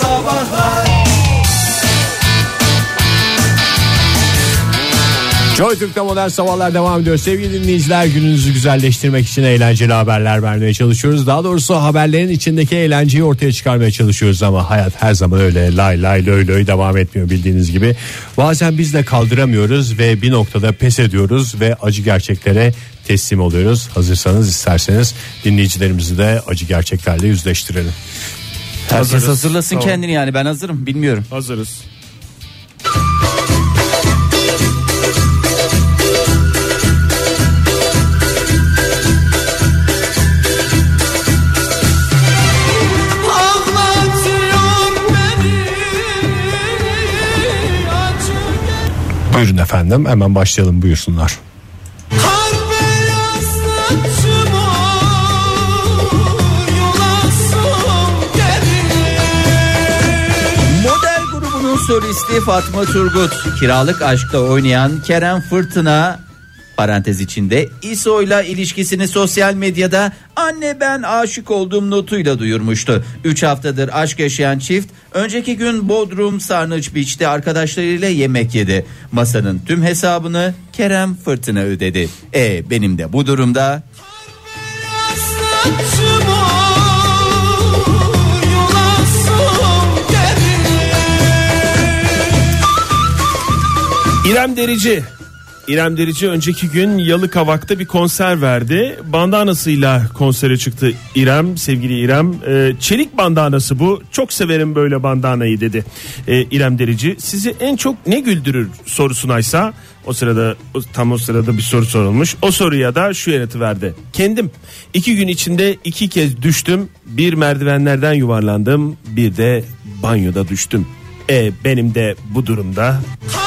Sabahlar Joy Türk'te modern sabahlar devam ediyor. Sevgili dinleyiciler gününüzü güzelleştirmek için eğlenceli haberler vermeye çalışıyoruz. Daha doğrusu haberlerin içindeki eğlenceyi ortaya çıkarmaya çalışıyoruz ama hayat her zaman öyle lay lay löy löy devam etmiyor bildiğiniz gibi. Bazen biz de kaldıramıyoruz ve bir noktada pes ediyoruz ve acı gerçeklere teslim oluyoruz. Hazırsanız isterseniz dinleyicilerimizi de acı gerçeklerle yüzleştirelim. Herkes Hazırız. hazırlasın Tamam. kendini yani ben hazırım bilmiyorum. Hazırız. Buyurun efendim hemen başlayalım buyursunlar. Solisti Fatma Turgut, kiralık aşkta oynayan Kerem Fırtına parantez içinde İso'yla ilişkisini sosyal medyada anne ben aşık olduğum notuyla duyurmuştu. 3 haftadır aşk yaşayan çift önceki gün Bodrum Sarnıç Beach'te arkadaşlarıyla yemek yedi. Masanın tüm hesabını Kerem Fırtına ödedi. E benim de bu durumda İrem Derici. İrem Derici önceki gün Yalıkavak'ta bir konser verdi. Bandanasıyla konsere çıktı İrem, sevgili İrem. Ee, çelik bandanası bu. Çok severim böyle bandanayı dedi. Ee, İrem Derici sizi en çok ne güldürür sorusunaysa o sırada tam o sırada bir soru sorulmuş. O soruya da şu yanıtı verdi. Kendim iki gün içinde iki kez düştüm. Bir merdivenlerden yuvarlandım. Bir de banyoda düştüm. E benim de bu durumda Kar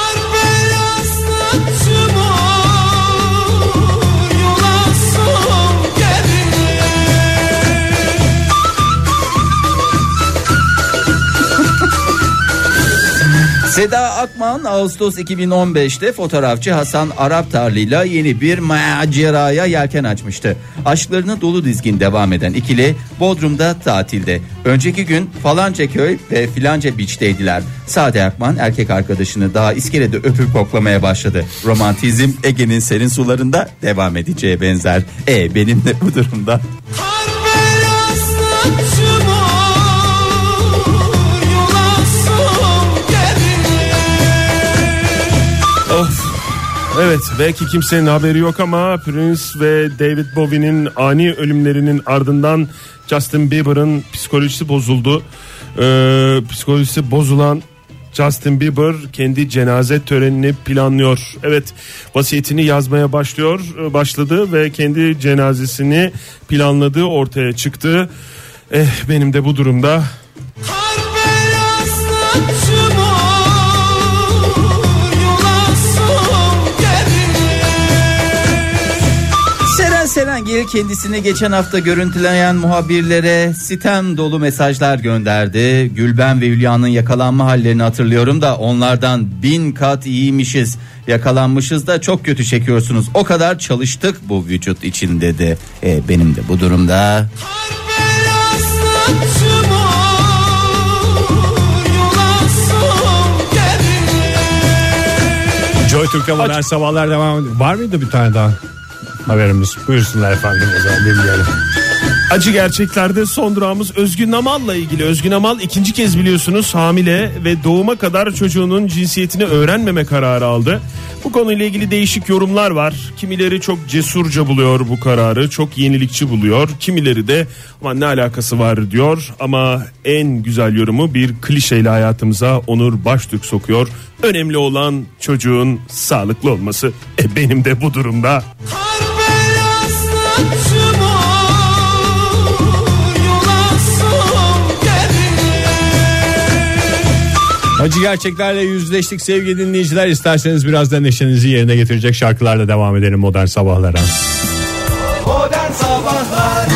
Seda Akman Ağustos 2015'te fotoğrafçı Hasan Araptarlı'yla yeni bir maceraya yelken açmıştı. Aşklarını dolu dizgin devam eden ikili Bodrum'da tatilde. Önceki gün falanca köy ve filanca beach'teydiler. Sade Akman erkek arkadaşını daha iskelede öpüp koklamaya başladı. Romantizm Ege'nin serin sularında devam edeceğe benzer. E benim de bu durumda. Kar Evet belki kimsenin haberi yok ama Prince ve David Bowie'nin ani ölümlerinin ardından Justin Bieber'ın psikolojisi bozuldu. Ee, psikolojisi bozulan Justin Bieber kendi cenaze törenini planlıyor. Evet vasiyetini yazmaya başlıyor, başladı ve kendi cenazesini planladığı ortaya çıktı. Eh benim de bu durumda Serengil kendisini geçen hafta görüntüleyen muhabirlere sitem dolu mesajlar gönderdi. Gülben ve Hülya'nın yakalanma hallerini hatırlıyorum da onlardan bin kat iyiymişiz. Yakalanmışız da çok kötü çekiyorsunuz. O kadar çalıştık bu vücut için dedi. E, benim de bu durumda Joy Türk'te modern sabahlar devam ediyor. Var mıydı bir tane daha haberimiz? Buyursunlar efendim o zaman dinleyelim. Acı gerçeklerde son durağımız Özgün Namal'la ilgili. Özgün Namal ikinci kez biliyorsunuz hamile ve doğuma kadar çocuğunun cinsiyetini öğrenmeme kararı aldı. Bu konuyla ilgili değişik yorumlar var. Kimileri çok cesurca buluyor bu kararı, çok yenilikçi buluyor. Kimileri de ama ne alakası var diyor. Ama en güzel yorumu bir klişeyle hayatımıza Onur Baştürk sokuyor. Önemli olan çocuğun sağlıklı olması. E benim de bu durumda Kar Acı gerçeklerle yüzleştik sevgili dinleyiciler. İsterseniz biraz da neşenizi yerine getirecek şarkılarla devam edelim modern sabahlara. Modern Sabahlar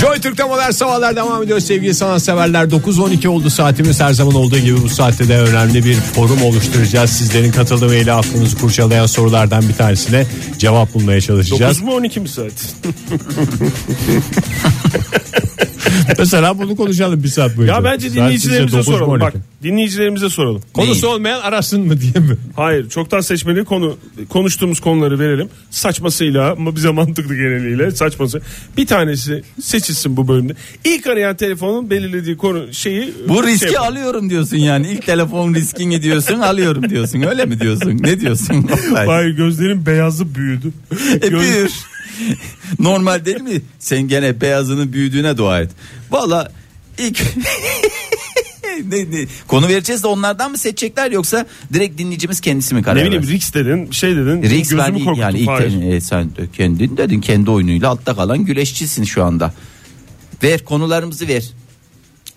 Joy Türk'te modern sabahlar devam ediyor sevgili sanatseverler. 9.12 oldu saatimiz her zaman olduğu gibi bu saatte de önemli bir forum oluşturacağız. Sizlerin katıldığı ve ile aklınızı kurcalayan sorulardan bir tanesine cevap bulmaya çalışacağız. 9 mu 12 mi saat? Mesela bunu konuşalım bir saat boyunca. Ya bence dinleyicilerimize soralım. Bak dinleyicilerimize soralım. Konusu olmayan arasın mı diye mi? Hayır çoktan seçmeli konu konuştuğumuz konuları verelim. Saçmasıyla ama bize mantıklı geneliyle saçması. Bir tanesi seçilsin bu bölümde. İlk arayan telefonun belirlediği konu şeyi Bu şey riski yapalım. alıyorum diyorsun yani. İlk telefon riskini diyorsun alıyorum diyorsun. Öyle mi diyorsun? Ne diyorsun? Hayır gözlerin beyazı büyüdü. E, Göz- büyür. Normal değil mi? Sen gene beyazının büyüdüğüne dua et. Valla ilk ne, ne? Konu vereceğiz de onlardan mı seçecekler yoksa direkt dinleyicimiz kendisi mi karar Ne bileyim versin? Rix dedin şey dedin. Ben gözümü korkuttu. yani ilk Hayır. e, sen kendin dedin kendi oyunuyla altta kalan güreşçisin şu anda. Ver konularımızı ver.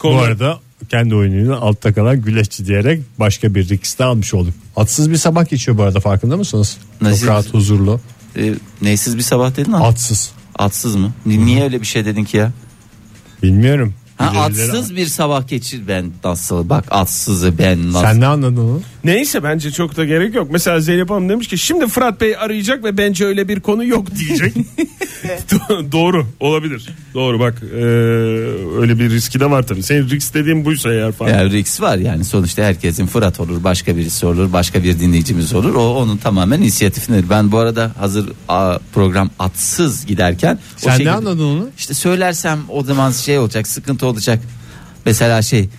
Bu arada kendi oyunuyla altta kalan güleşçi diyerek başka bir risk de almış olduk. Atsız bir sabah geçiyor bu arada farkında mısınız? Nasıl? Çok rahat huzurlu. E, neysiz bir sabah dedin ha? Atsız. Atsız mı? Ni- Niye öyle bir şey dedin ki ya? Bilmiyorum. Ha, Birileri- atsız bir sabah geçir ben nasıl bak atsızı ben nasıl. Sen ne anladın onu? Neyse bence çok da gerek yok. Mesela Zeynep Hanım demiş ki şimdi Fırat Bey arayacak ve bence öyle bir konu yok diyecek. Do- Doğru olabilir. Doğru bak e, öyle bir riski de var tabii. Senin risk dediğin buysa eğer falan. Yani Rix var yani sonuçta herkesin Fırat olur başka birisi olur başka bir dinleyicimiz olur o onun tamamen inisiyatifidir. Ben bu arada hazır a, program atsız giderken o Sen şekilde- ne anladın onu? İşte söylersem o zaman şey olacak sıkıntı olacak. Mesela şey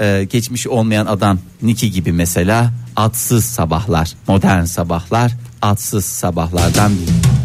e, geçmiş olmayan adam Niki gibi mesela atsız sabahlar modern sabahlar atsız sabahlardan biri.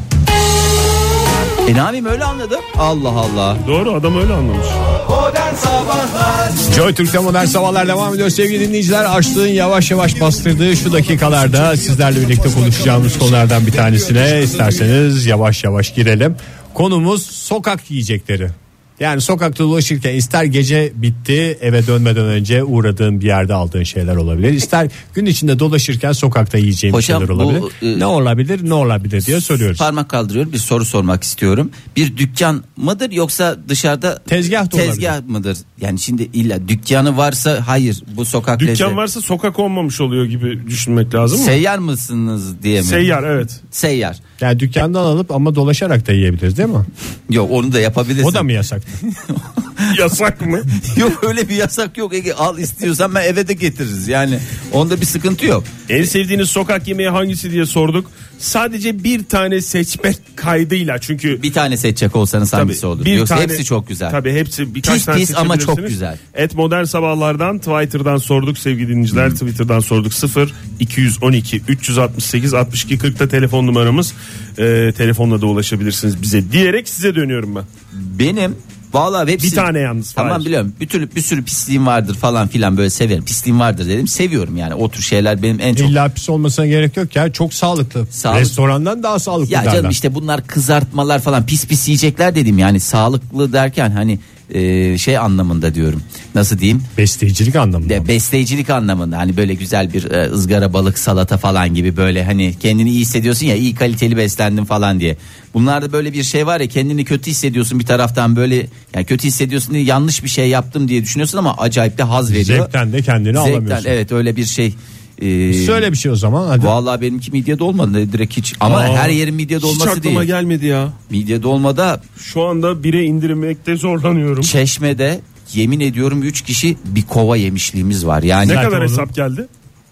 E yapayım öyle anladım. Allah Allah. Doğru adam öyle anlamış. Modern Sabahlar Joy Türk'te modern sabahlar devam ediyor sevgili dinleyiciler. Açlığın yavaş yavaş bastırdığı şu dakikalarda sizlerle birlikte konuşacağımız konulardan bir tanesine isterseniz yavaş yavaş girelim. Konumuz sokak yiyecekleri. Yani sokakta dolaşırken ister gece bitti eve dönmeden önce uğradığın bir yerde aldığın şeyler olabilir. İster gün içinde dolaşırken sokakta yiyeceğin Hocam, şeyler bu, olabilir. e, ne olabilir ne olabilir diye soruyoruz. Parmak kaldırıyor bir soru sormak istiyorum. Bir dükkan mıdır yoksa dışarıda Tezgah da tezgah mıdır? Yani şimdi illa dükkanı varsa hayır bu sokak Dükkan lezzet- varsa sokak olmamış oluyor gibi düşünmek lazım mı? Seyyar mısınız diye mi? Seyyar evet. Seyyar. Yani dükkandan alıp ama dolaşarak da yiyebiliriz değil mi? Yok onu da yapabilirsin. O da mı yasak? Yasak mı? yok öyle bir yasak yok Ege al istiyorsan ben eve de getiririz yani onda bir sıkıntı yok. En sevdiğiniz sokak yemeği hangisi diye sorduk. Sadece bir tane seçmek kaydıyla çünkü Bir tane seçecek olsanız hangisi olur? bir Yoksa tane- hepsi çok güzel. Tabii hepsi birkaç Pis tane pis ama çok güzel. Et modern sabahlardan Twitter'dan sorduk sevgili dinleyiciler. Twitter'dan sorduk 0 212 368 62 40'ta telefon numaramız. Ee, telefonla da ulaşabilirsiniz bize diyerek size dönüyorum ben. Benim Vallahi hepsi Bir tane yalnız, Tamam Fahir. biliyorum. Bir türlü bir sürü pisliğim vardır falan filan böyle severim. Pisliğim vardır dedim. Seviyorum yani. O tür şeyler benim en çok İlla pis olmasına gerek yok ya. Çok sağlıklı. Sağlık- Restorandan daha sağlıklı Ya derler. canım işte bunlar kızartmalar falan pis pis yiyecekler dedim yani sağlıklı derken hani e, şey anlamında diyorum. Nasıl diyeyim? Besleyicilik anlamında. De, besleyicilik anlamında hani böyle güzel bir e, ızgara balık salata falan gibi böyle hani kendini iyi hissediyorsun ya iyi kaliteli beslendin falan diye. Bunlarda böyle bir şey var ya kendini kötü hissediyorsun bir taraftan böyle yani kötü hissediyorsun diye yanlış bir şey yaptım diye düşünüyorsun ama acayip de haz veriyor. Zevkten de kendini Zevkten, alamıyorsun. evet öyle bir şey. E, Söyle bir şey o zaman hadi. Vallahi benimki midye dolmadı direkt hiç ama Aa, her yerin midye Hiç dolması aklıma değil. gelmedi ya. Midye dolmada Şu anda bire indirmekte zorlanıyorum. Çeşme'de yemin ediyorum 3 kişi bir kova yemişliğimiz var. Yani Ne kadar hesap geldi?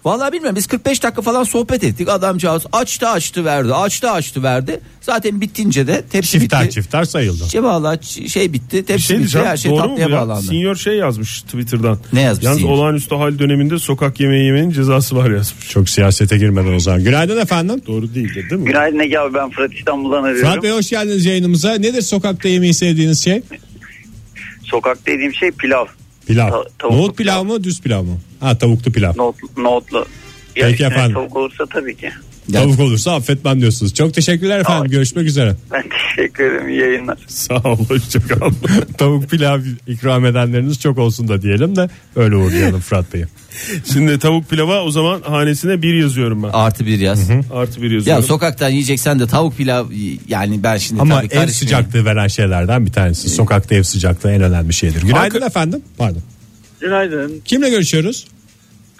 Vallahi bilmiyorum biz 45 dakika falan sohbet ettik. Adamcağız açtı açtı verdi. Açtı açtı verdi. Zaten bittince de tepsi Çifter bitti. çifter sayıldı. Şey vallahi ç- şey bitti. Tepsi şey bitti. diyeceğim. Her şey Doğru mu bu tatlıya ya? bağlandı. Senior şey yazmış Twitter'dan. Ne yazmış Yalnız senior? olağanüstü hal döneminde sokak yemeği yemenin cezası var yazmış. Çok siyasete girmeden o zaman. Günaydın efendim. Doğru değildir değil mi? Günaydın Ege abi ben Fırat İstanbul'dan arıyorum. Fırat Bey hoş geldiniz yayınımıza. Nedir sokakta yemeği sevdiğiniz şey? Sokak dediğim şey pilav. Pilav. Ta- tavuklu Nohut pilav mı düz pilav mı? Ha tavuklu pilav. Nohutlu. nohutlu. Ya Peki efendim. Tavuk olursa tabii ki. Yani- Tavuk olursa affetmem diyorsunuz. Çok teşekkürler efendim. Tamam. Görüşmek üzere. Ben teşekkür ederim. İyi yayınlar. Sağ ol hoşçakal. Tavuk pilav ikram edenleriniz çok olsun da diyelim de öyle uğurlayalım Fırat Bey'i. Şimdi tavuk pilava o zaman hanesine bir yazıyorum ben. Artı bir yaz. Artı bir Ya yazıyorum. sokaktan yiyeceksen de tavuk pilav yani ben şimdi Ama tabii ev karışmayayım. sıcaklığı veren şeylerden bir tanesi. Sokakta ev sıcaklığı en önemli şeydir. Günaydın Anka- efendim. Pardon. Günaydın. Kimle görüşüyoruz?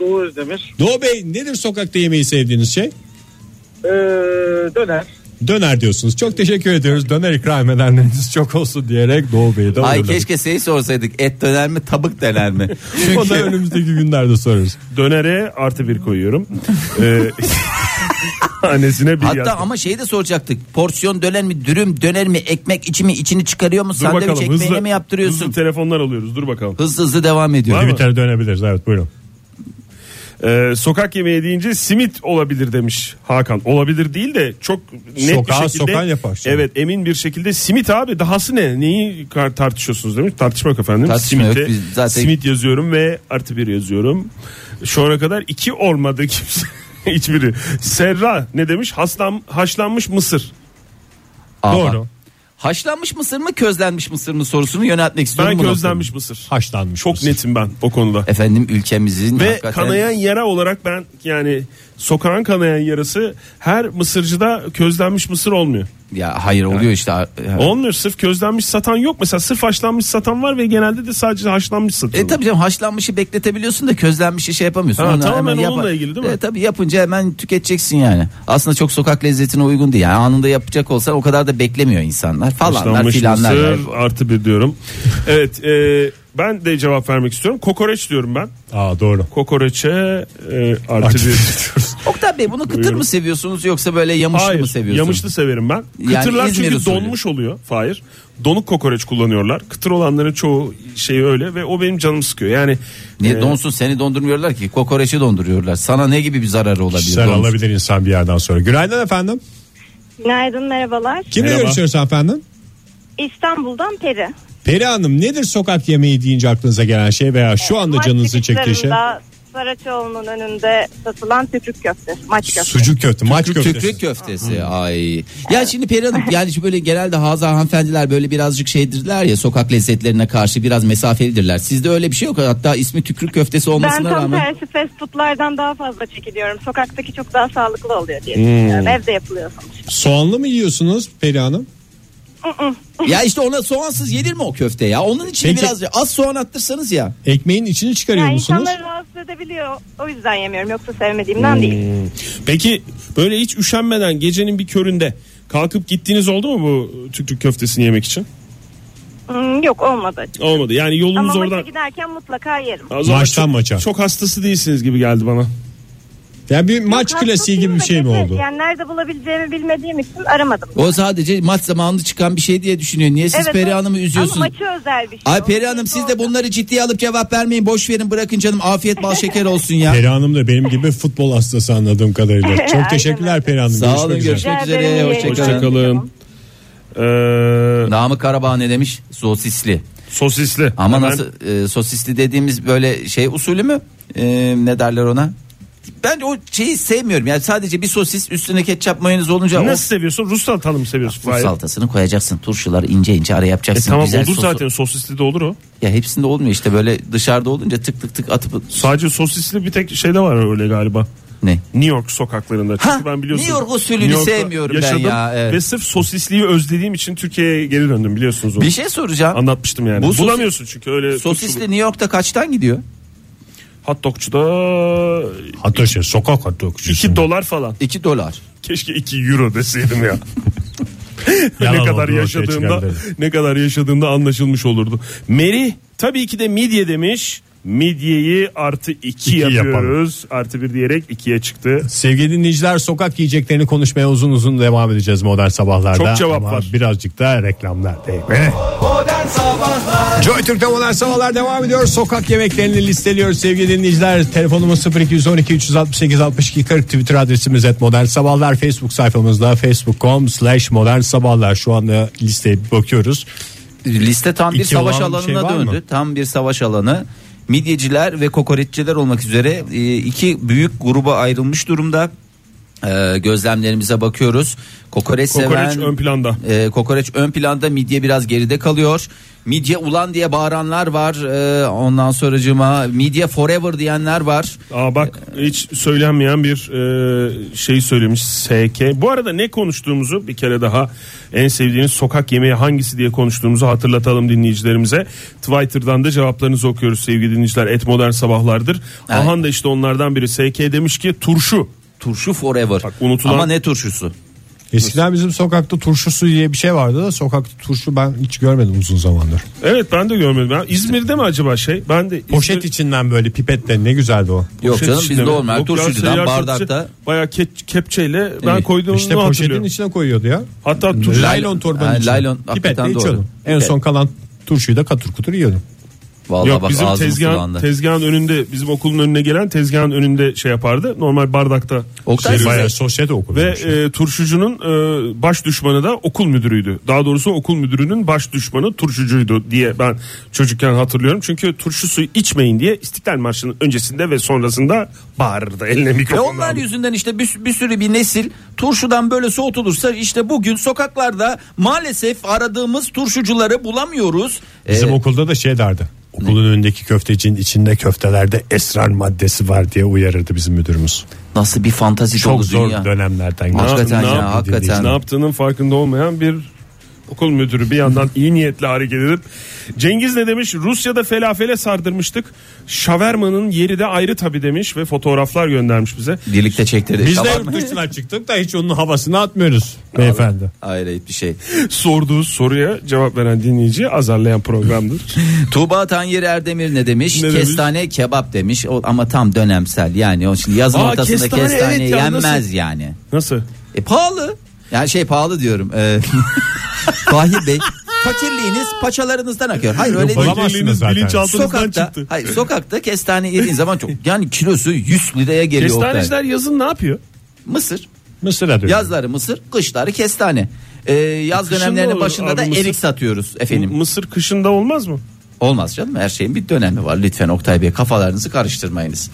Doğu Özdemir. Doğu Bey nedir sokakta yemeği sevdiğiniz şey? Ee, döner. Döner diyorsunuz. Çok teşekkür ediyoruz. Döner ikram edenleriniz çok olsun diyerek Doğu Bey'i de Ay uğurladık. keşke şey sorsaydık et döner mi tabuk döner mi? O da Çünkü önümüzdeki günlerde sorarız. Dönere artı bir koyuyorum. Ee, Annesine bir hatta yaz. ama şeyi de soracaktık. Porsiyon döner mi dürüm döner mi ekmek içi mi içini çıkarıyor mu Dur sandviç bakalım ekmeğini hızlı, mi yaptırıyorsun? hızlı telefonlar alıyoruz dur bakalım. Hızlı hızlı devam ediyor. Mı? Twitter'a dönebiliriz. Evet buyurun. Ee, sokak yemeği deyince simit olabilir demiş Hakan. Olabilir değil de çok net Sokağa bir şekilde. sokan yapar şimdi. Evet emin bir şekilde simit abi dahası ne? Neyi kar- tartışıyorsunuz demiş. Tartışma yok efendim. Tartışma Simite, yok, biz zaten- Simit yazıyorum ve artı bir yazıyorum. Şu ana kadar iki olmadı kimse. Hiçbiri. Serra ne demiş? Haslan, haşlanmış mısır. Aa, Doğru. Haşlanmış mısır mı közlenmiş mısır mı sorusunu yöneltmek istiyorum. Ben közlenmiş mısır. Haşlanmış. Çok mısır. netim ben o konuda. Efendim ülkemizin Ve hakikaten- kanayan yara olarak ben yani sokağın kanayan yarası her mısırcıda közlenmiş mısır olmuyor. Ya hayır oluyor işte. Olmuyor sırf közlenmiş satan yok. Mesela sırf haşlanmış satan var ve genelde de sadece haşlanmış satıyor. E tabii canım haşlanmışı bekletebiliyorsun da közlenmişi şey yapamıyorsun. Ha, Onu tamamen hemen onunla ilgili değil mi? E, tabii yapınca hemen tüketeceksin yani. Aslında çok sokak lezzetine uygun değil. Yani anında yapacak olsan o kadar da beklemiyor insanlar falanlar Haşlanmış filanlar. yani. artı bir diyorum. evet e, ben de cevap vermek istiyorum. Kokoreç diyorum ben. Aa doğru. Kokoreçe e, artı Artı bir. Oktay Bey bunu kıtır Buyurun. mı seviyorsunuz yoksa böyle yamışlı Hayır mı seviyorsunuz? yamışlı severim ben. Yani Kıtırlar İzmir çünkü usulü. donmuş oluyor. Hayır. Donuk kokoreç kullanıyorlar. Kıtır olanların çoğu şey öyle ve o benim canımı sıkıyor. Yani Niye e, donsun seni dondurmuyorlar ki kokoreçi donduruyorlar. Sana ne gibi bir zararı olabilir? Kişisel donsun? alabilir insan bir yerden sonra. Günaydın efendim. Günaydın merhabalar. Kimle Merhaba. görüşüyoruz efendim? İstanbul'dan Peri. Peri Hanım nedir sokak yemeği deyince aklınıza gelen şey veya şu anda canınızı çektiği şey? Saraçoğlu'nun önünde satılan tükürük köfte. Maç köfte. Sucuk köfte, maç köftesi. Tükrük köftesi. Ay. Ya şimdi Peri Hanım yani şu böyle genelde Hazar hanımefendiler böyle birazcık şeydirler ya sokak lezzetlerine karşı biraz mesafelidirler. Sizde öyle bir şey yok. Hatta ismi tükrük köftesi Ben olmasına tam rağmen. tersi fast foodlardan daha fazla çekiliyorum. Sokaktaki çok daha sağlıklı oluyor diye Hmm. düşünüyorum. Evde yapılıyor sonuçta. Soğanlı mı yiyorsunuz Peri Hanım? Ya işte ona soğansız yenir mi o köfte ya? Onun içine Peki- biraz az soğan attırsanız ya. Ekmeğin içini çıkarıyor Yani musunuz? insanları rahatsız edebiliyor. O yüzden yemiyorum. Yoksa sevmediğimden değil. Hmm. Peki böyle hiç üşenmeden gecenin bir köründe kalkıp gittiğiniz oldu mu bu tükrük köftesini yemek için? Hmm, yok olmadı. Olmadı. Yani yolunuz Ama oradan maça giderken mutlaka yerim. Maçtan maça. Çok hastası değilsiniz gibi geldi bana. Yani bir maç Yok, klasiği gibi bir şey mi oldu? Yani nerede bulabileceğimi bilmediğim için aramadım. O sadece maç zamanında çıkan bir şey diye düşünüyor. Niye siz Evet, Peri o- Hanım'ı üzüyorsunuz? Ama maçı özel bir şey. Ay Peri Hanım siz de bunları ciddiye alıp cevap vermeyin. Boş verin bırakın canım. Afiyet bal şeker olsun ya. Peri Hanım da benim gibi futbol hastası anladığım kadarıyla. Çok Aynen teşekkürler öyle. Peri Hanım. Sağ olun, görüşmek Rica üzere, ederim, iyi hoşçakalın. Hoşçakalın. Ee, Namık Karabağ ne demiş? Sosisli. sosisli. Ama Hemen- nasıl e, sosisli dediğimiz böyle şey usulü mü? E, ne derler ona? Ben o şeyi sevmiyorum. Yani sadece bir sosis üstüne ketçap mayonez olunca Nasıl seviyorsun? Rus salatalı mı seviyorsun? Fahir? salatasını koyacaksın. Turşuları ince ince ara E yapacaksın. tamam Güzel olur sosu- zaten sosisli de olur o. Ya hepsinde olmuyor işte böyle dışarıda olunca tık tık tık atıp Sadece sosisli bir tek şeyde var öyle galiba. ne? New York sokaklarında. Çünkü Ha, ben biliyorsun. New York usulünü New York'ta sevmiyorum ben yaşadım ya, evet. Ve sırf sosisliği özlediğim için Türkiye'ye geri döndüm biliyorsunuz onu. Bir şey soracağım. Anlatmıştım yani. Bu sosis- Bulamıyorsun çünkü öyle. Sosisli New York'ta kaçtan gidiyor? Hot dogçuda Hatta şey sokak hot dogcusu. 2 dolar falan. 2 dolar. Keşke 2 euro deseydim ya. Yalan ne kadar oldu, ortaya yaşadığımda çıkardı. ne kadar yaşadığımda anlaşılmış olurdu. Meri tabii ki de midye demiş. Midyeyi artı 2 İki yapıyoruz. Artı 1 diyerek 2'ye çıktı. Sevgili dinleyiciler sokak yiyeceklerini konuşmaya uzun uzun devam edeceğiz modern sabahlarda. Çok cevap Ama var. Birazcık da reklamlar değil mi? Modern Sabahlar Joy Türk'te modern sabahlar devam ediyor. Sokak yemeklerini listeliyoruz sevgili dinleyiciler. Telefonumuz 0212 368 62 40 Twitter adresimiz et modern sabahlar. Facebook sayfamızda facebook.com slash modern sabahlar. Şu anda listeye bakıyoruz. Liste tam bir İki savaş alanına şey var mı? döndü. Tam bir savaş alanı. Midyeciler ve kokoreççiler olmak üzere e, iki büyük gruba ayrılmış durumda. E, gözlemlerimize bakıyoruz. Kokoreç, Kokoreç seven, ön planda. e, kokoreç ön planda, midye biraz geride kalıyor. Midye ulan diye bağıranlar var. E, ondan sonracığıma midye forever diyenler var. Aa bak hiç söylenmeyen bir e, şey söylemiş SK. Bu arada ne konuştuğumuzu bir kere daha en sevdiğiniz sokak yemeği hangisi diye konuştuğumuzu hatırlatalım dinleyicilerimize. Twitter'dan da cevaplarınızı okuyoruz sevgili dinleyiciler. Et modern sabahlardır. Evet. Ahan da işte onlardan biri SK demiş ki turşu. Turşu forever. Bak, unutulan- Ama ne turşusu? Eskiden bizim sokakta turşusu diye bir şey vardı da sokakta turşu ben hiç görmedim uzun zamandır. Evet ben de görmedim. Ya, İzmir'de mi acaba şey? Ben de Poşet İzmir- içinden böyle pipetle ne güzeldi o. Yok poşet canım içinde biz mi? normal Yok ya, turşucudan bardakta Bayağı ke- kepçeyle ben Evet. koyduğumu İşte poşetin hatırlıyorum. içine koyuyordu ya. Hatta turşu Laylon torbanın Ha, içine. laylon, Pipetle doğru. içiyordum. En Pipet. son kalan turşuyu da katır kutur yiyordum. Vallahi Yok bak bizim ağzım tezgahın, sulandı. tezgahın önünde bizim okulun önüne gelen tezgahın önünde şey yapardı. Normal bardakta. Oktay Şey, bayağı sosyete okulu. Ve e, turşucunun e, baş düşmanı da okul müdürüydü. Daha doğrusu okul müdürünün baş düşmanı turşucuydu diye ben çocukken hatırlıyorum. Çünkü turşu suyu içmeyin diye İstiklal Marşı'nın öncesinde ve sonrasında bağırırdı eline Ve mikrofonu. onlar aldı. yüzünden işte bir, bir sürü bir nesil turşudan böyle soğutulursa işte bugün sokaklarda maalesef aradığımız turşucuları bulamıyoruz. Bizim Ee, okulda da şey derdi. Okulun önündeki köftecinin içinde köftelerde esrar maddesi var diye uyarırdı bizim müdürümüz. nasıl bir fantazi Çok dolu zor dünya. dönemlerden Ne- Hakikaten ne ya, hakikaten. Ne yaptığının farkında olmayan bir okul müdürü bir yandan iyi niyetle hareket edip Cengiz ne demiş Rusya'da felafele sardırmıştık şavermanın yeri de ayrı tabi demiş ve fotoğraflar göndermiş bize Birlikte çektirdi. Biz de yurt dışına çıktık da hiç onun havasını atmıyoruz beyefendi. Hayret bir şey. sorduğu soruya cevap veren dinleyiciyi azarlayan programdır. Tuğba Tanyeri Erdemir ne demiş? Ne demiş? kestane kebap demiş. O, ama tam dönemsel. Yani o şimdi yazın Aa, ortasında kestane, kestane, evet ya, yenmez nasıl? yani. Nasıl? E pahalı. Yani şey pahalı diyorum. Ee, Fahir Bey fakirliğiniz paçalarınızdan akıyor. Hayır öyle değil. Fakirliğiniz bilinçaltınızdan Sokakta, çıktı. hayır sokakta kestane yediğin zaman çok yani kilosu 100 liraya geliyor. Kestaneciler yazın ne yapıyor? Mısır. Mısır'a dönüyor. Yazları mısır, kışları kestane. Ee, yaz Kışın da dönemlerinin olur başında abi da mısır. erik satıyoruz efendim. Mısır kışında olmaz mı? Olmaz canım her şeyin bir dönemi var. Lütfen Oktay Bey kafalarınızı karıştırmayınız.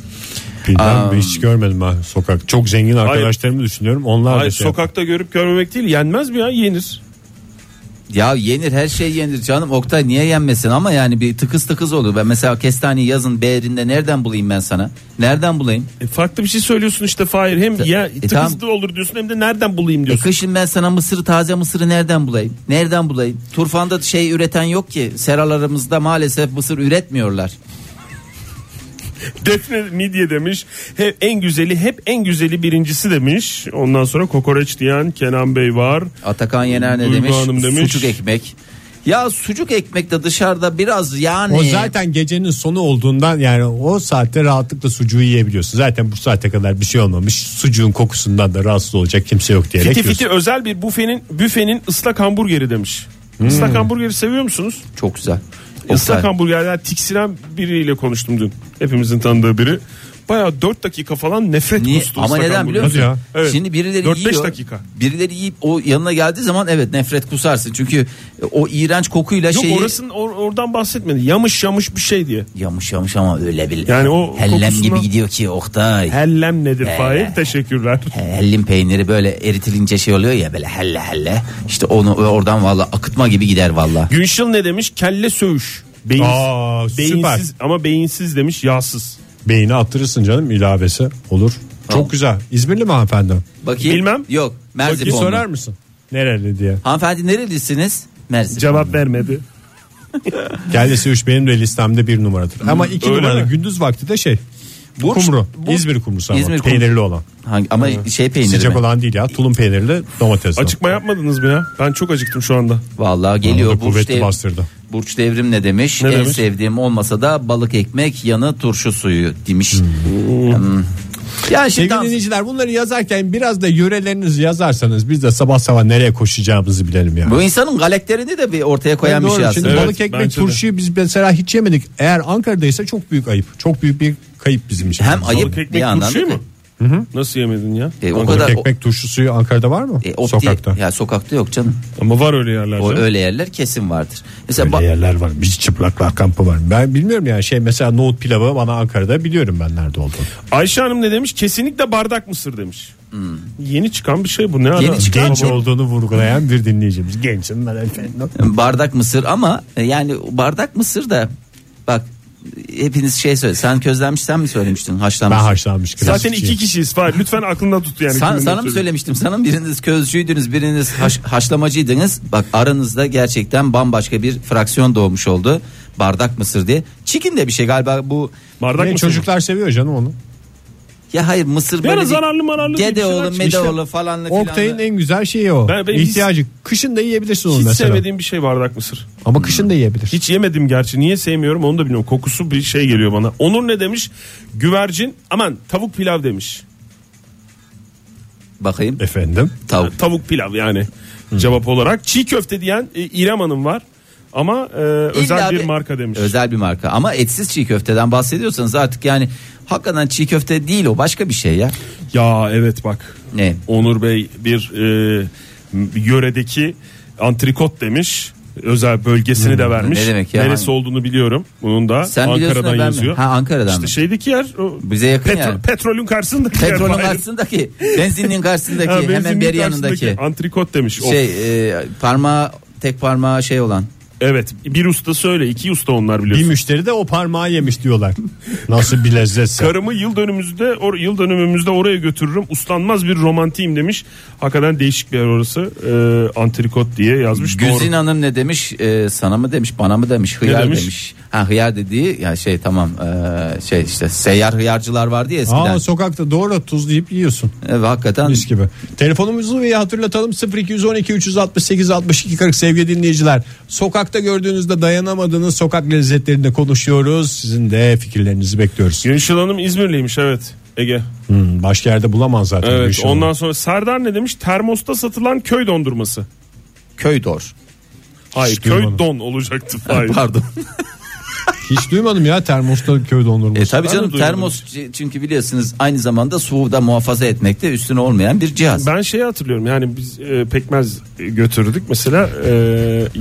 Bilmem Aa. hiç görmedim ben sokak. Çok zengin arkadaşlarımı düşünüyorum. Onlar da Hayır şey sokakta görüp görmemek değil yenmez mi ya yenir. Ya yenir her şey yenir canım Oktay niye yenmesin ama yani bir tıkız tıkız olur. Ben mesela kestaneyi yazın beğerinde nereden bulayım ben sana? Nereden bulayım? E, farklı bir şey söylüyorsun işte Fahir. Hem Ta- ya e, tıkızlı tamam. olur diyorsun hem de nereden bulayım E diyorsun. kışın ben sana mısırı taze mısırı nereden bulayım? Nereden bulayım? Turfan'da şey üreten yok ki. Seralarımızda maalesef mısır üretmiyorlar. Defne midye demiş. Hep en güzeli hep en güzeli birincisi demiş. Ondan sonra kokoreç diyen Kenan Bey var. Atakan Yener ne Duygu demiş? Hanım demiş. Sucuk ekmek. Ya sucuk ekmek de dışarıda biraz yani. O zaten gecenin sonu olduğundan yani o saatte rahatlıkla sucuğu yiyebiliyorsun. Zaten bu saate kadar bir şey olmamış. Sucuğun kokusundan da rahatsız olacak kimse yok diyerek Fiti fiti özel bir büfenin büfenin ıslak hamburgeri demiş. Hmm. Islak hamburgeri seviyor musunuz? Çok güzel. Islak Oktay. hamburgerler tiksinen biriyle konuştum dün. Hepimizin tanıdığı biri. Bayağı 4 dakika falan nefret Niye? kustu Ama neden biliyor musun? Ya. Evet. Şimdi birileri 4-5 yiyor. dakika. Birileri yiyip o yanına geldiği zaman evet nefret kusarsın. Çünkü o iğrenç kokuyla Yok şeyi orasının or- oradan bahsetmedi. Yamış yamış bir şey diye. yamış yamış ama öyle bir Yani o hellem kokusuna- gibi gidiyor ki Oktay. Hellem nedir He. Fahir? Teşekkürler. Hellim peyniri böyle eritilince şey oluyor ya böyle helle helle. İşte onu oradan valla akıtma gibi gider valla. Günşil ne demiş? Kelle söğüş. Beyin, Aa, süper. beyinsiz ama beyinsiz demiş yağsız. Beyni attırırsın canım ilavesi olur. Çok güzel. İzmirli mi hanımefendi? Bakayım. Bilmem. Yok Bir Merzifonlu. sorar mısın? Nereli diye. Hanımefendi nerelisiniz? Merzifonlu. Cevap vermedi. Kellesi üç benim de listemde bir numaradır. Ama iki öyle numara mi? gündüz vakti de şey. Burç- kumru. Burç- İzmir kumrusu ama İzmir kumru. peynirli olan. Hangi, ama şey peyniri Sıcak mi? olan değil ya. Tulum peynirli domatesli. Açıkma yapmadınız mı ya? Ben çok acıktım şu anda. Vallahi geliyor. Burç, kuvvetli dev- bastırdı. Burç Devrim ne demiş? Ne en demiş? sevdiğim olmasa da balık ekmek yanı turşu suyu demiş. Hmm. Ya şimdi Sevgili dinleyiciler bunları yazarken biraz da yörelerinizi yazarsanız biz de sabah sabah nereye koşacağımızı bilelim yani. bu insanın galakterini de bir ortaya koyan Yani bir şey doğru. Şimdi aslında. Evet, balık ekmek turşuyu biz mesela hiç yemedik. Eğer Ankara'daysa çok büyük ayıp. Çok büyük bir kayıp bizim için. Hem ayıp Balık bir ekmek yandan turşuyu mu? Nasıl yemedin ya? E, o Balık kadar ekmek turşu suyu Ankara'da var mı? E, opti- Sokakta. Ya sokakta yok canım. Ama var öyle yerler. O canım. öyle yerler kesin vardır. Mesela Öyle ba- yerler var. Biz çıplaklar kampı var. Ben bilmiyorum yani şey mesela nohut pilavı bana Ankara'da biliyorum ben nerede olduğunu. Ayşe Hanım ne demiş? Kesinlikle bardak mısır demiş. Yeni çıkan bir şey bu. Ne ara? Hmm. Yeni çıkan- Genç bu- olduğunu vurgulayan bir dinleyicimiz. Gençim ben efendim. bardak mısır ama e, yani bardak mısır da bak hepiniz şey söyle. Sen közlenmiş sen mi söylemiştin haşlanmış? Ben haşlanmış Zaten iki kişiyiz. Fahir. Lütfen aklında tut yani. Ne sana mı söylemiştim? Sana biriniz közcüydünüz, biriniz haş- haşlamacıydınız. Bak aranızda gerçekten bambaşka bir fraksiyon doğmuş oldu. Bardak mısır diye. Çikin de bir şey galiba bu Bardak Ne, mısır mı? çocuklar seviyor canım onu. Ya hayır mısır böyle değil. zararlı mararlı diye bir şeyler Gedeoğlu, çıkmış. Medeoğlu falanlı filanlı. Oktay'ın en güzel şeyi o. Ben- ben hiç- İhtiyacı. Kışın da yiyebilirsin onu Hiç mesela. sevmediğim bir şey bardak mısır. Ama kışın da yiyebilir. Hiç yemedim gerçi. Niye sevmiyorum onu da bilmiyorum. Kokusu bir şey geliyor bana. Onur ne demiş? Güvercin aman tavuk pilav demiş. Bakayım. Efendim. Tavuk. Tavuk pilav yani cevap olarak. Çiğ köfte diyen e, İrem Hanım var. Ama e, özel İlla bir marka demiş. Özel bir marka ama etsiz çiğ köfteden bahsediyorsanız artık yani hakikaten çiğ köfte değil o başka bir şey ya. Ya evet bak. Ne? Onur Bey bir e, yöredeki antrikot demiş. Özel bölgesini de vermiş. Hmm, ne demek ya? Neresi olduğunu biliyorum. Bunun da Sen Ankara'dan da ben mi? yazıyor. Ha, Ankara'dan İşte mı? şeydeki yer o Bize yakın petro- yani. petrolün karşısındaki Petrolün yer. Karşısındaki, benzinin karşısındaki, Ha, hemen benzinliğin beri karşısındaki yanındaki. Antrikot demiş. Of. Şey e, parmağı tek parmağı şey olan. Evet bir usta söyle iki usta onlar Bir biliyorsun. müşteri de o parmağı yemiş diyorlar. Nasıl bir lezzetse. Karımı yıl dönümümüzde or, yıl dönümümüzde oraya götürürüm. Uslanmaz bir romantiyim demiş. Hakikaten değişik bir yer orası. Ee, antrikot diye yazmış. Güzin Doğru. Hanım ne demiş? E, sana mı demiş, bana mı demiş? Hıyar demiş? demiş. Ha hıyar dediği ya şey tamam e, şey işte seyyar hıyarcılar vardı ya eskiden. Aa sokakta doğru tuzlayıp yiyorsun. Evet, hakikaten Mis gibi. Telefonumuzu bir hatırlatalım 0212 368 62 40 sevgili dinleyiciler. Sokakta gördüğünüzde dayanamadığınız sokak lezzetlerinde konuşuyoruz. Sizin de fikirlerinizi bekliyoruz. Günşil Hanım İzmirliymiş evet. Ege. Hmm, başka yerde bulamaz zaten. Evet işi. ondan sonra Serdar ne demiş? Termosta satılan köy dondurması. köy dor. Hayır Hiç köy duymadım. don olacaktı. Hayır. Pardon. Hiç duymadım ya termosta köy dondurması. E tabii canım termos çünkü biliyorsunuz aynı zamanda soğuğu da muhafaza etmekte üstüne olmayan bir cihaz. Ben şeyi hatırlıyorum yani biz e, pekmez götürdük mesela e,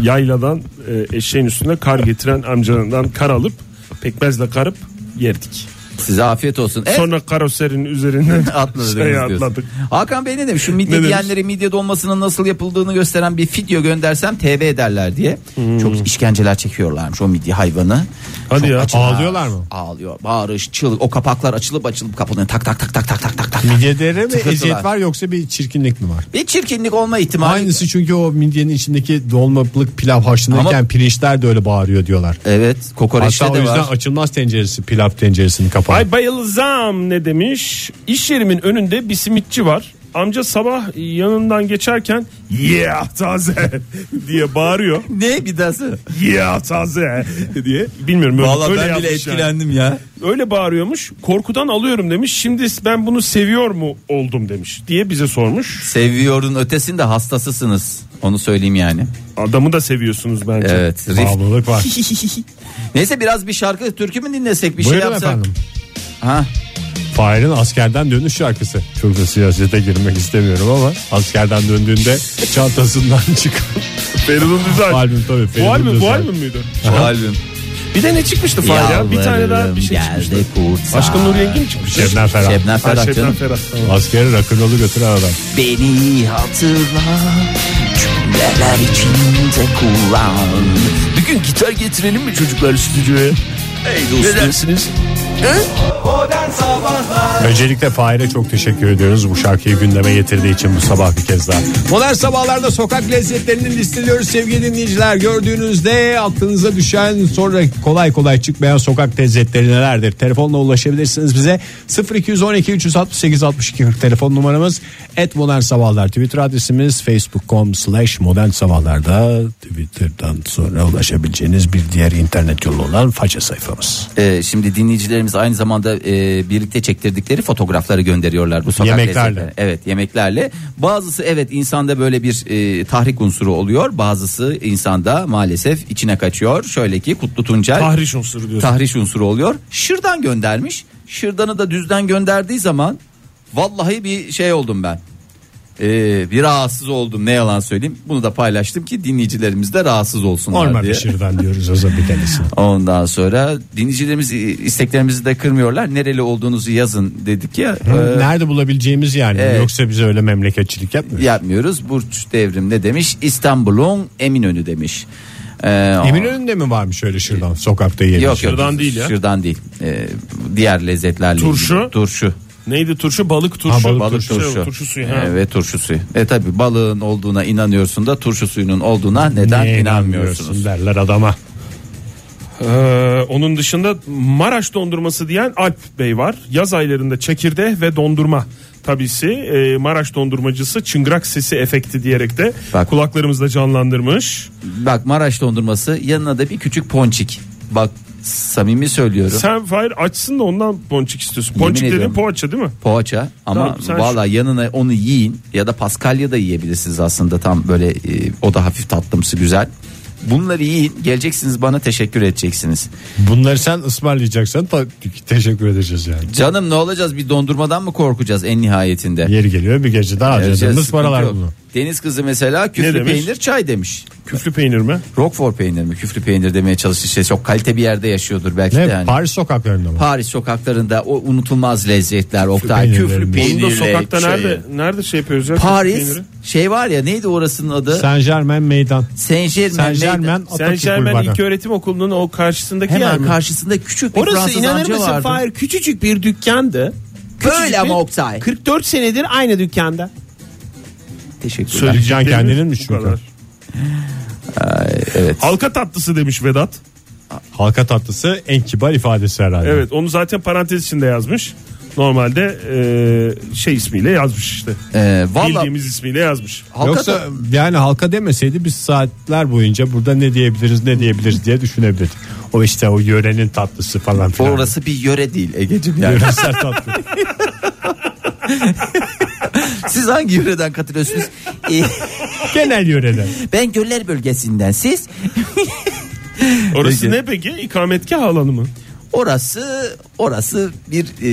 yayladan e, eşeğin üstüne kar getiren amcanından kar alıp pekmezle karıp yerdik. Size afiyet olsun. Evet. Sonra karoserin üzerinden Atladınız şey atladık. Hakan Bey ne demiş? Şu midye Ne demiş? diyenlere midye dolmasının nasıl yapıldığını gösteren bir video göndersem TV ederler diye. Çok işkenceler çekiyorlarmış o midye hayvanı. Hmm. Hadi Çok ya. acılar. Ağlıyorlar mı? Ağlıyor. Bağırış, çığlık. O kapaklar açılıp açılıp kapanıyor. Tak tak tak tak tak tak tak tak. Midyede mi eziyet var yoksa bir çirkinlik mi var? Bir çirkinlik olma ihtimali. Aynısı çünkü o midyenin içindeki dolmalık pilav haşlanırken Ama- pirinçler de öyle bağırıyor diyorlar. Evet. Kokoreçte Hatta o de yüzden var. açılmaz tenceresi pilav tenceresini kapar. Ay bayılzam ne demiş? İş yerimin önünde bir simitçi var. Amca sabah yanından geçerken yeah taze diye bağırıyor. Ne bir dahası? Yeah taze diye. Bilmiyorum öyle, Vallahi öyle ben bile yapmış yani. etkilendim ya. Öyle bağırıyormuş. Korkudan alıyorum demiş. Şimdi ben bunu seviyor mu oldum demiş diye bize sormuş. Seviyorun ötesinde hastasısınız. Onu söyleyeyim yani. Adamı da seviyorsunuz bence. Evet. Rif. Bağımlılık var. Neyse biraz bir şarkı türkü mü dinlesek bir şey Buyurun yapsak. efendim. Ha. Fahir'in askerden dönüş şarkısı. Çok da siyasete girmek istemiyorum ama askerden döndüğünde çantasından çıkan Feridun Düzel. albüm tabii. Bu Feridun albüm, bu albüm müydü? Bu albüm. Bir de ne çıkmıştı Fahir ya? Bir tane daha bir şey çıkmıştı. geldi kurtar. Aşkın Nur Yengi mi çıkmış? Şebnem Ferah. Şebnem Ha, Ferah Şebnem canım. Ferah. Tamam. Askeri rock'n'roll'u götüren adam. Beni hatırla cümleler içinde kullan. Bir gün gitar getirelim mi çocuklar stüdyoya? Ey dostum. Ne dersiniz? Öncelikle Fahir'e çok teşekkür ediyoruz bu şarkıyı gündeme getirdiği için bu sabah bir kez daha. Modern sabahlarda sokak lezzetlerini listeliyoruz sevgili dinleyiciler. Gördüğünüzde aklınıza düşen sonra kolay kolay çıkmayan sokak lezzetleri nelerdir? Telefonla ulaşabilirsiniz bize 0212 368 62 40 telefon numaramız et modern sabahlar Twitter adresimiz facebook.com slash modern sabahlarda Twitter'dan sonra ulaşabileceğiniz bir diğer internet yolu olan faça sayfamız. Ee, şimdi dinleyicilerimiz aynı zamanda e, birlikte çektirdikleri fotoğrafları gönderiyorlar bu sokak Yemeklerle. lezzetleri. Evet yemeklerle. Bazısı evet insanda böyle bir e, tahrik unsuru oluyor. Bazısı insanda maalesef içine kaçıyor. Şöyle ki Kutlu Tuncel Tahriş unsuru diyorsun. tahriş unsuru oluyor. Şırdan göndermiş. Şırdanı da düzden gönderdiği zaman vallahi bir şey oldum ben. Ee, bir rahatsız oldum ne yalan söyleyeyim. Bunu da paylaştım ki dinleyicilerimiz de rahatsız olsunlar Normal diye. pişirden diyoruz o zaman bir tanesi. Ondan sonra dinleyicilerimiz isteklerimizi de kırmıyorlar. Nereli olduğunuzu yazın dedik ya. Ee, Nerede bulabileceğimiz yani Evet. yoksa bize öyle memleketçilik yapmıyoruz. yapmıyoruz. Burç Devrim ne demiş? İstanbul'un Eminönü demiş. Ee, Eminönü'nde mi varmış öyle şuradan sokakta yiyebileceğim? Yok yok. Şırdan değil ya. Şırdan değil. Ee, diğer lezzetlerle Turşu. ilgili. Turşu. Neydi turşu? Balık turşu. Ha, balık Balık Şey, turşu. turşu suyu. Ha. Evet turşu suyu. E tabi balığın olduğuna inanıyorsun da turşu suyunun olduğuna neden Niye inanmıyorsunuz? inanmıyorsun derler adama. Ee, onun dışında Maraş dondurması diyen Alp Bey var. Yaz aylarında çekirdeğ ve dondurma tabisi e, Maraş dondurmacısı çıngırak sesi efekti diyerek de Bak. kulaklarımızda canlandırmış. Bak Maraş dondurması yanına da bir küçük ponçik. Bak samimi söylüyorum. Sen Fahir açsın da ondan ponçik istiyorsun. Yemin Ponçik dediğin ediyorum. poğaça değil mi? Poğaça ama Tamam, sen valla yanına onu yiyin ya da paskalya da yiyebilirsiniz aslında tam böyle e, o da hafif tatlımsı güzel. Bunları yiyin geleceksiniz bana teşekkür edeceksiniz. Bunları sen ısmarlayacaksan ki teşekkür edeceğiz yani. Canım ne olacağız bir dondurmadan mı korkacağız en nihayetinde? Yeri geliyor bir geceden Vereceğiz, harcadığımız sıkıntı paralar yok. bunu. Deniz kızı mesela küflü demiş? peynir çay demiş. Küflü peynir mi? Roquefort peynir mi küflü peynir demeye çalıştı işte çok kalite bir yerde yaşıyordur belki Ne de yani. Paris sokaklarında mı? Paris sokaklarında o unutulmaz lezzetler Oktay peynirleri küflü mi? Bunu da sokakta çayı. nerede nerede şey yapıyoruz ya? Paris peyniri? şey var ya neydi orasının adı? Saint Germain meydan. Saint Germain. Saint Germain Saint Atatürk Bulvarı. İlköğretim Okulu'nun o karşısındaki yer Hemen mi? karşısında küçük bir Orası Fransız inanır amca mısın vardı. Fahir küçücük bir dükkandı. Küçücük Öyle bir- ama Oktay. 44 senedir aynı dükkanda. Teşekkürler. Söyleyeceğin kendinin mi çünkü? kadar. Evet. Halka tatlısı demiş Vedat. Halka tatlısı en kibar ifadesi herhalde. Evet onu zaten parantez içinde yazmış. Normalde e, şey ismiyle yazmış işte. Ee, Valla Bildiğimiz ismiyle yazmış. halka Yoksa da- yani halka demeseydi biz saatler boyunca burada ne diyebiliriz ne diyebiliriz diye düşünebilirdik. O işte o yörenin tatlısı falan filan. orası bir yöre değil Ege'cim yani. Yöresel tatlı. Siz hangi yöreden katılıyorsunuz? Ee, Genel yöreden. ben Göller bölgesinden siz. Orası ne peki? İkametgah alanı mı? Orası orası bir e,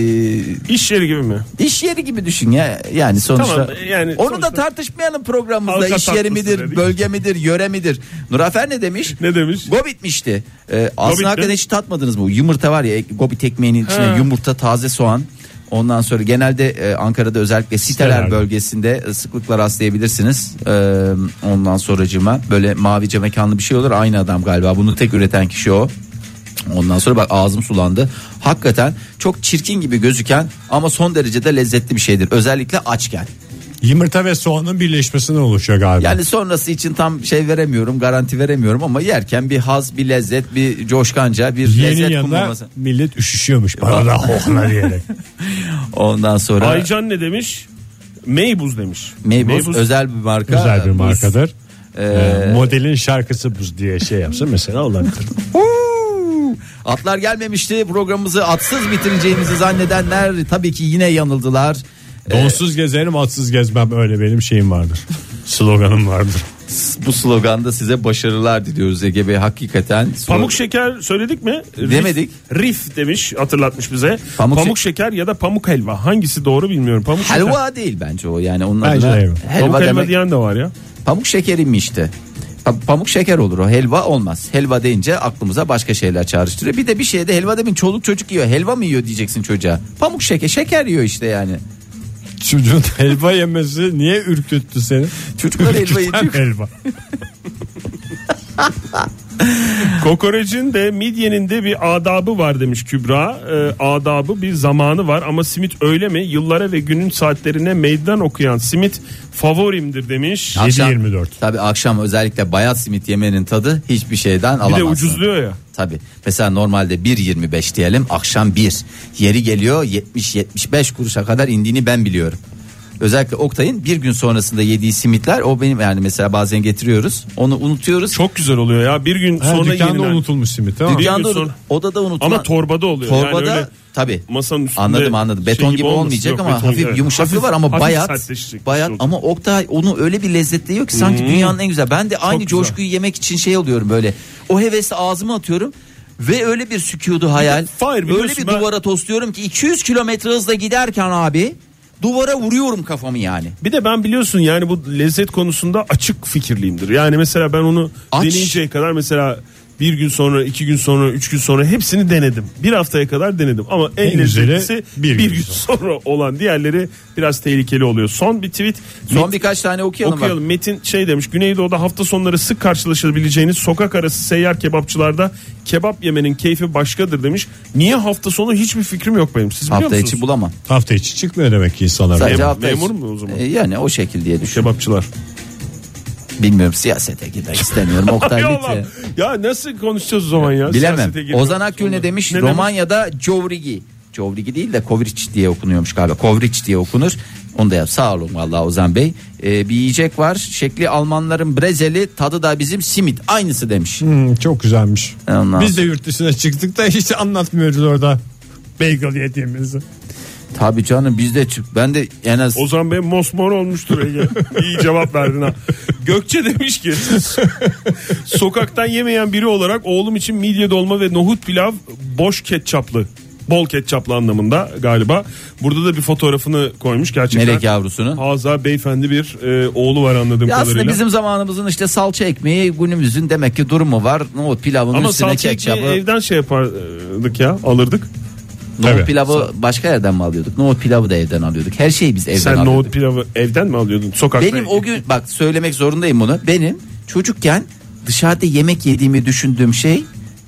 İş yeri gibi mi? iş yeri gibi düşün ya. Yani sonuçta. Tamam, yani Onu sonuçta- da tartışmayalım programımızda. Halka İş yeri tatlısı midir, dedik. bölge midir, yöre midir? Nurafer ne demiş? Ne demiş? Gobitmişti. Ee, aslında Gobit mi? hakikaten hiç tatmadınız mı? Yumurta var ya gobit ekmeğinin içine Ha. yumurta, taze soğan. Ondan sonra genelde e, Ankara'da özellikle siteler Sitelerde. bölgesinde e, sıklıkla rastlayabilirsiniz. Ee, ondan sonracığıma böyle mavice mekanlı bir şey olur. Aynı adam galiba. Bunu tek üreten kişi o. Ondan sonra bak ağzım sulandı. Hakikaten çok çirkin gibi gözüken ama son derece de lezzetli bir şeydir. Özellikle açken. Yumurta ve soğanın birleşmesinden oluşuyor galiba. Yani sonrası için tam şey veremiyorum, garanti veremiyorum ama yerken bir haz, bir lezzet, bir coşkanca, bir Yeni lezzet yanında kumlaması. millet üşüşüyormuş bana da hohla diyerek. Ondan sonra Aycan ne demiş? Meybuz demiş. Meybuz, özel bir marka. Güzel bir markadır. Ee, Ee, modelin şarkısı buz diye şey yapsa mesela olabilir. Atlar gelmemişti. Programımızı atsız bitireceğimizi zannedenler tabii ki yine yanıldılar. Donsuz gezerim atsız gezmem öyle benim şeyim vardır. Sloganım vardır. Bu sloganda size başarılar diliyoruz Ege Bey. Hakikaten Pamuk şeker söyledik mi? Rif- Demedik. Rif demiş hatırlatmış bize. Pamuk Pamuk, şek- şeker ya da pamuk helva. Hangisi doğru bilmiyorum. Pamuk şeker. helva değil bence o yani onun Bence adına helva. helva, Pamuk helva demek. diyen de var ya. Pamuk şekeri mi işte? Pa- Pamuk şeker olur o helva olmaz. Helva deyince aklımıza başka şeyler çağrıştırıyor. Bir de bir şeyde helva demin çoluk çocuk yiyor. Helva mı yiyor diyeceksin çocuğa. Pamuk şeker şeker yiyor işte yani. Çocuğun helva yemesi niye ürküttü seni? Çocuklar helva yediyor. helva. Kokorecin de midyenin de bir adabı var demiş Kübra. Ee, adabı bir zamanı var ama simit öyle mi? Yıllara ve günün saatlerine meydan okuyan simit favorimdir demiş. Akşam- 7-24. Tabii akşam özellikle bayat simit yemenin tadı hiçbir şeyden Bir alamazsın. de ucuzluyor ya. Tabii. Mesela normalde 1.25 diyelim akşam 1. Yeri geliyor 70-75 kuruşa kadar indiğini ben biliyorum. Özellikle Oktay'ın bir gün sonrasında yediği simitler o benim yani mesela bazen getiriyoruz onu unutuyoruz. Çok güzel oluyor ya. Bir gün Ha, sonra dükkanda yenilen. unutulmuş simit tamam mı? Dükkanda sonra- odada unutulan. Ama torbada oluyor. Torbada Yani öyle tabii. masanın üstünde Anladım anladım. şey Beton gibi, olmasın. olmayacak Yok, ama beton- hafif evet. yumuşaklığı Hafif- var ama hafif bayat. Bayat şey olacak. ama Oktay onu öyle bir lezzetliyor ki sanki Hmm. dünyanın en güzel. Ben de aynı güzel. coşkuyu yemek için şey oluyorum böyle. O hevesle ağzıma atıyorum. Ve öyle bir sükudu hayal. Fahir, öyle bir ben- duvara tosluyorum ki 200 kilometre hızla giderken abi duvara vuruyorum kafamı yani. Bir de ben biliyorsun yani bu lezzet konusunda açık fikirliyimdir. Yani mesela ben onu Aç. deneyinceye kadar mesela bir gün sonra, iki gün sonra, üç gün sonra hepsini denedim. Bir haftaya kadar denedim ama en, En güzeli lezzetlisi bir bir, gün sonra olan diğerleri biraz tehlikeli oluyor. Son bir tweet. Son Met- birkaç tane okuyalım. bak. okuyalım. Metin şey demiş. Güneydoğu'da hafta sonları sık karşılaşabileceğiniz sokak arası seyyar kebapçılarda kebap yemenin keyfi başkadır demiş. Niye hafta sonu hiçbir fikrim yok benim. Siz biliyor Hafta musunuz? içi bulamam. Hafta içi çıkmıyor demek ki insanlar. Sadece Memur- hafta içi. memur mu o zaman? E, yani o şekil diye düşün. Kebapçılar. Bilmiyorum siyasete girmek istemiyorum Oktay Hay. Allah. Ya nasıl konuşacağız o zaman ya? Bilemem. Siyasete girmek Ozan Akgül ne sonra. demiş? Ne demiş? Romanya'da Covrigi. Covrigi değil de Kovriç diye okunuyormuş galiba. Kovriç diye okunur. Onu da yap. Sağ olun vallahi Ozan Bey. Ee, bir yiyecek var. Şekli Almanların brezeli, tadı da bizim simit. Aynısı demiş. Hmm, çok güzelmiş. Ondan Biz de yurt dışına çıktık da hiç anlatmıyoruz orada. Bagel yediğimizi. Tabii canım biz de çık. Ben de en az Ozan Bey mosmor olmuştur Ege. İyi cevap verdin ha. Gökçe demiş ki sokaktan yemeyen biri olarak oğlum için midye dolma ve nohut pilav boş ketçaplı. Bol ketçaplı anlamında galiba. Burada da bir fotoğrafını koymuş gerçekten. melek yavrusunun. Haza beyefendi bir e, oğlu var anladığım Ya aslında kadarıyla. bizim zamanımızın işte salça ekmeği günümüzün demek ki durumu var. Nohut pilavının Ama üstüne salça ketçapı. ekmeği evden şey yapardık ya alırdık. Nohut Tabii. pilavı başka yerden mi alıyorduk? Nohut pilavı da evden alıyorduk. Her şeyi biz evden Sen alıyorduk. nohut pilavı evden mi alıyordun? Sokakta. Benim o gün bak söylemek zorundayım bunu. Benim çocukken dışarıda yemek yediğimi düşündüğüm şey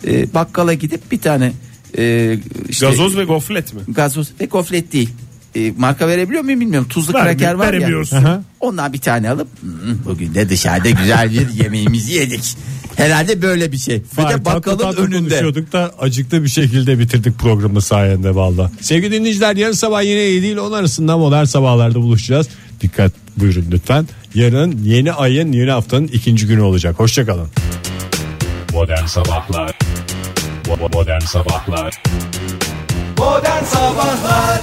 e, bakkala gidip bir tane e, işte Gazoz ve goflet mi? gazoz ve gofret değil. E, marka verebiliyor muyum bilmiyorum. Tuzlu Vermi- kraker var ya. Aha. Ondan bir tane alıp "Hmm, bugün de dışarıda güzel bir yemeğimizi yedik. Herhalde böyle bir şey. Ve Fahir, de bakkalın tatlı tatlı önünde. konuşuyorduk da acıklı bir şekilde bitirdik programı sayende valla. Sevgili dinleyiciler yarın sabah yine 7 ile 10 arasında modern sabahlarda buluşacağız. Dikkat buyurun lütfen. Yarın yeni ayın yeni haftanın ikinci günü olacak. Hoşçakalın. Modern Sabahlar Modern Sabahlar Modern Sabahlar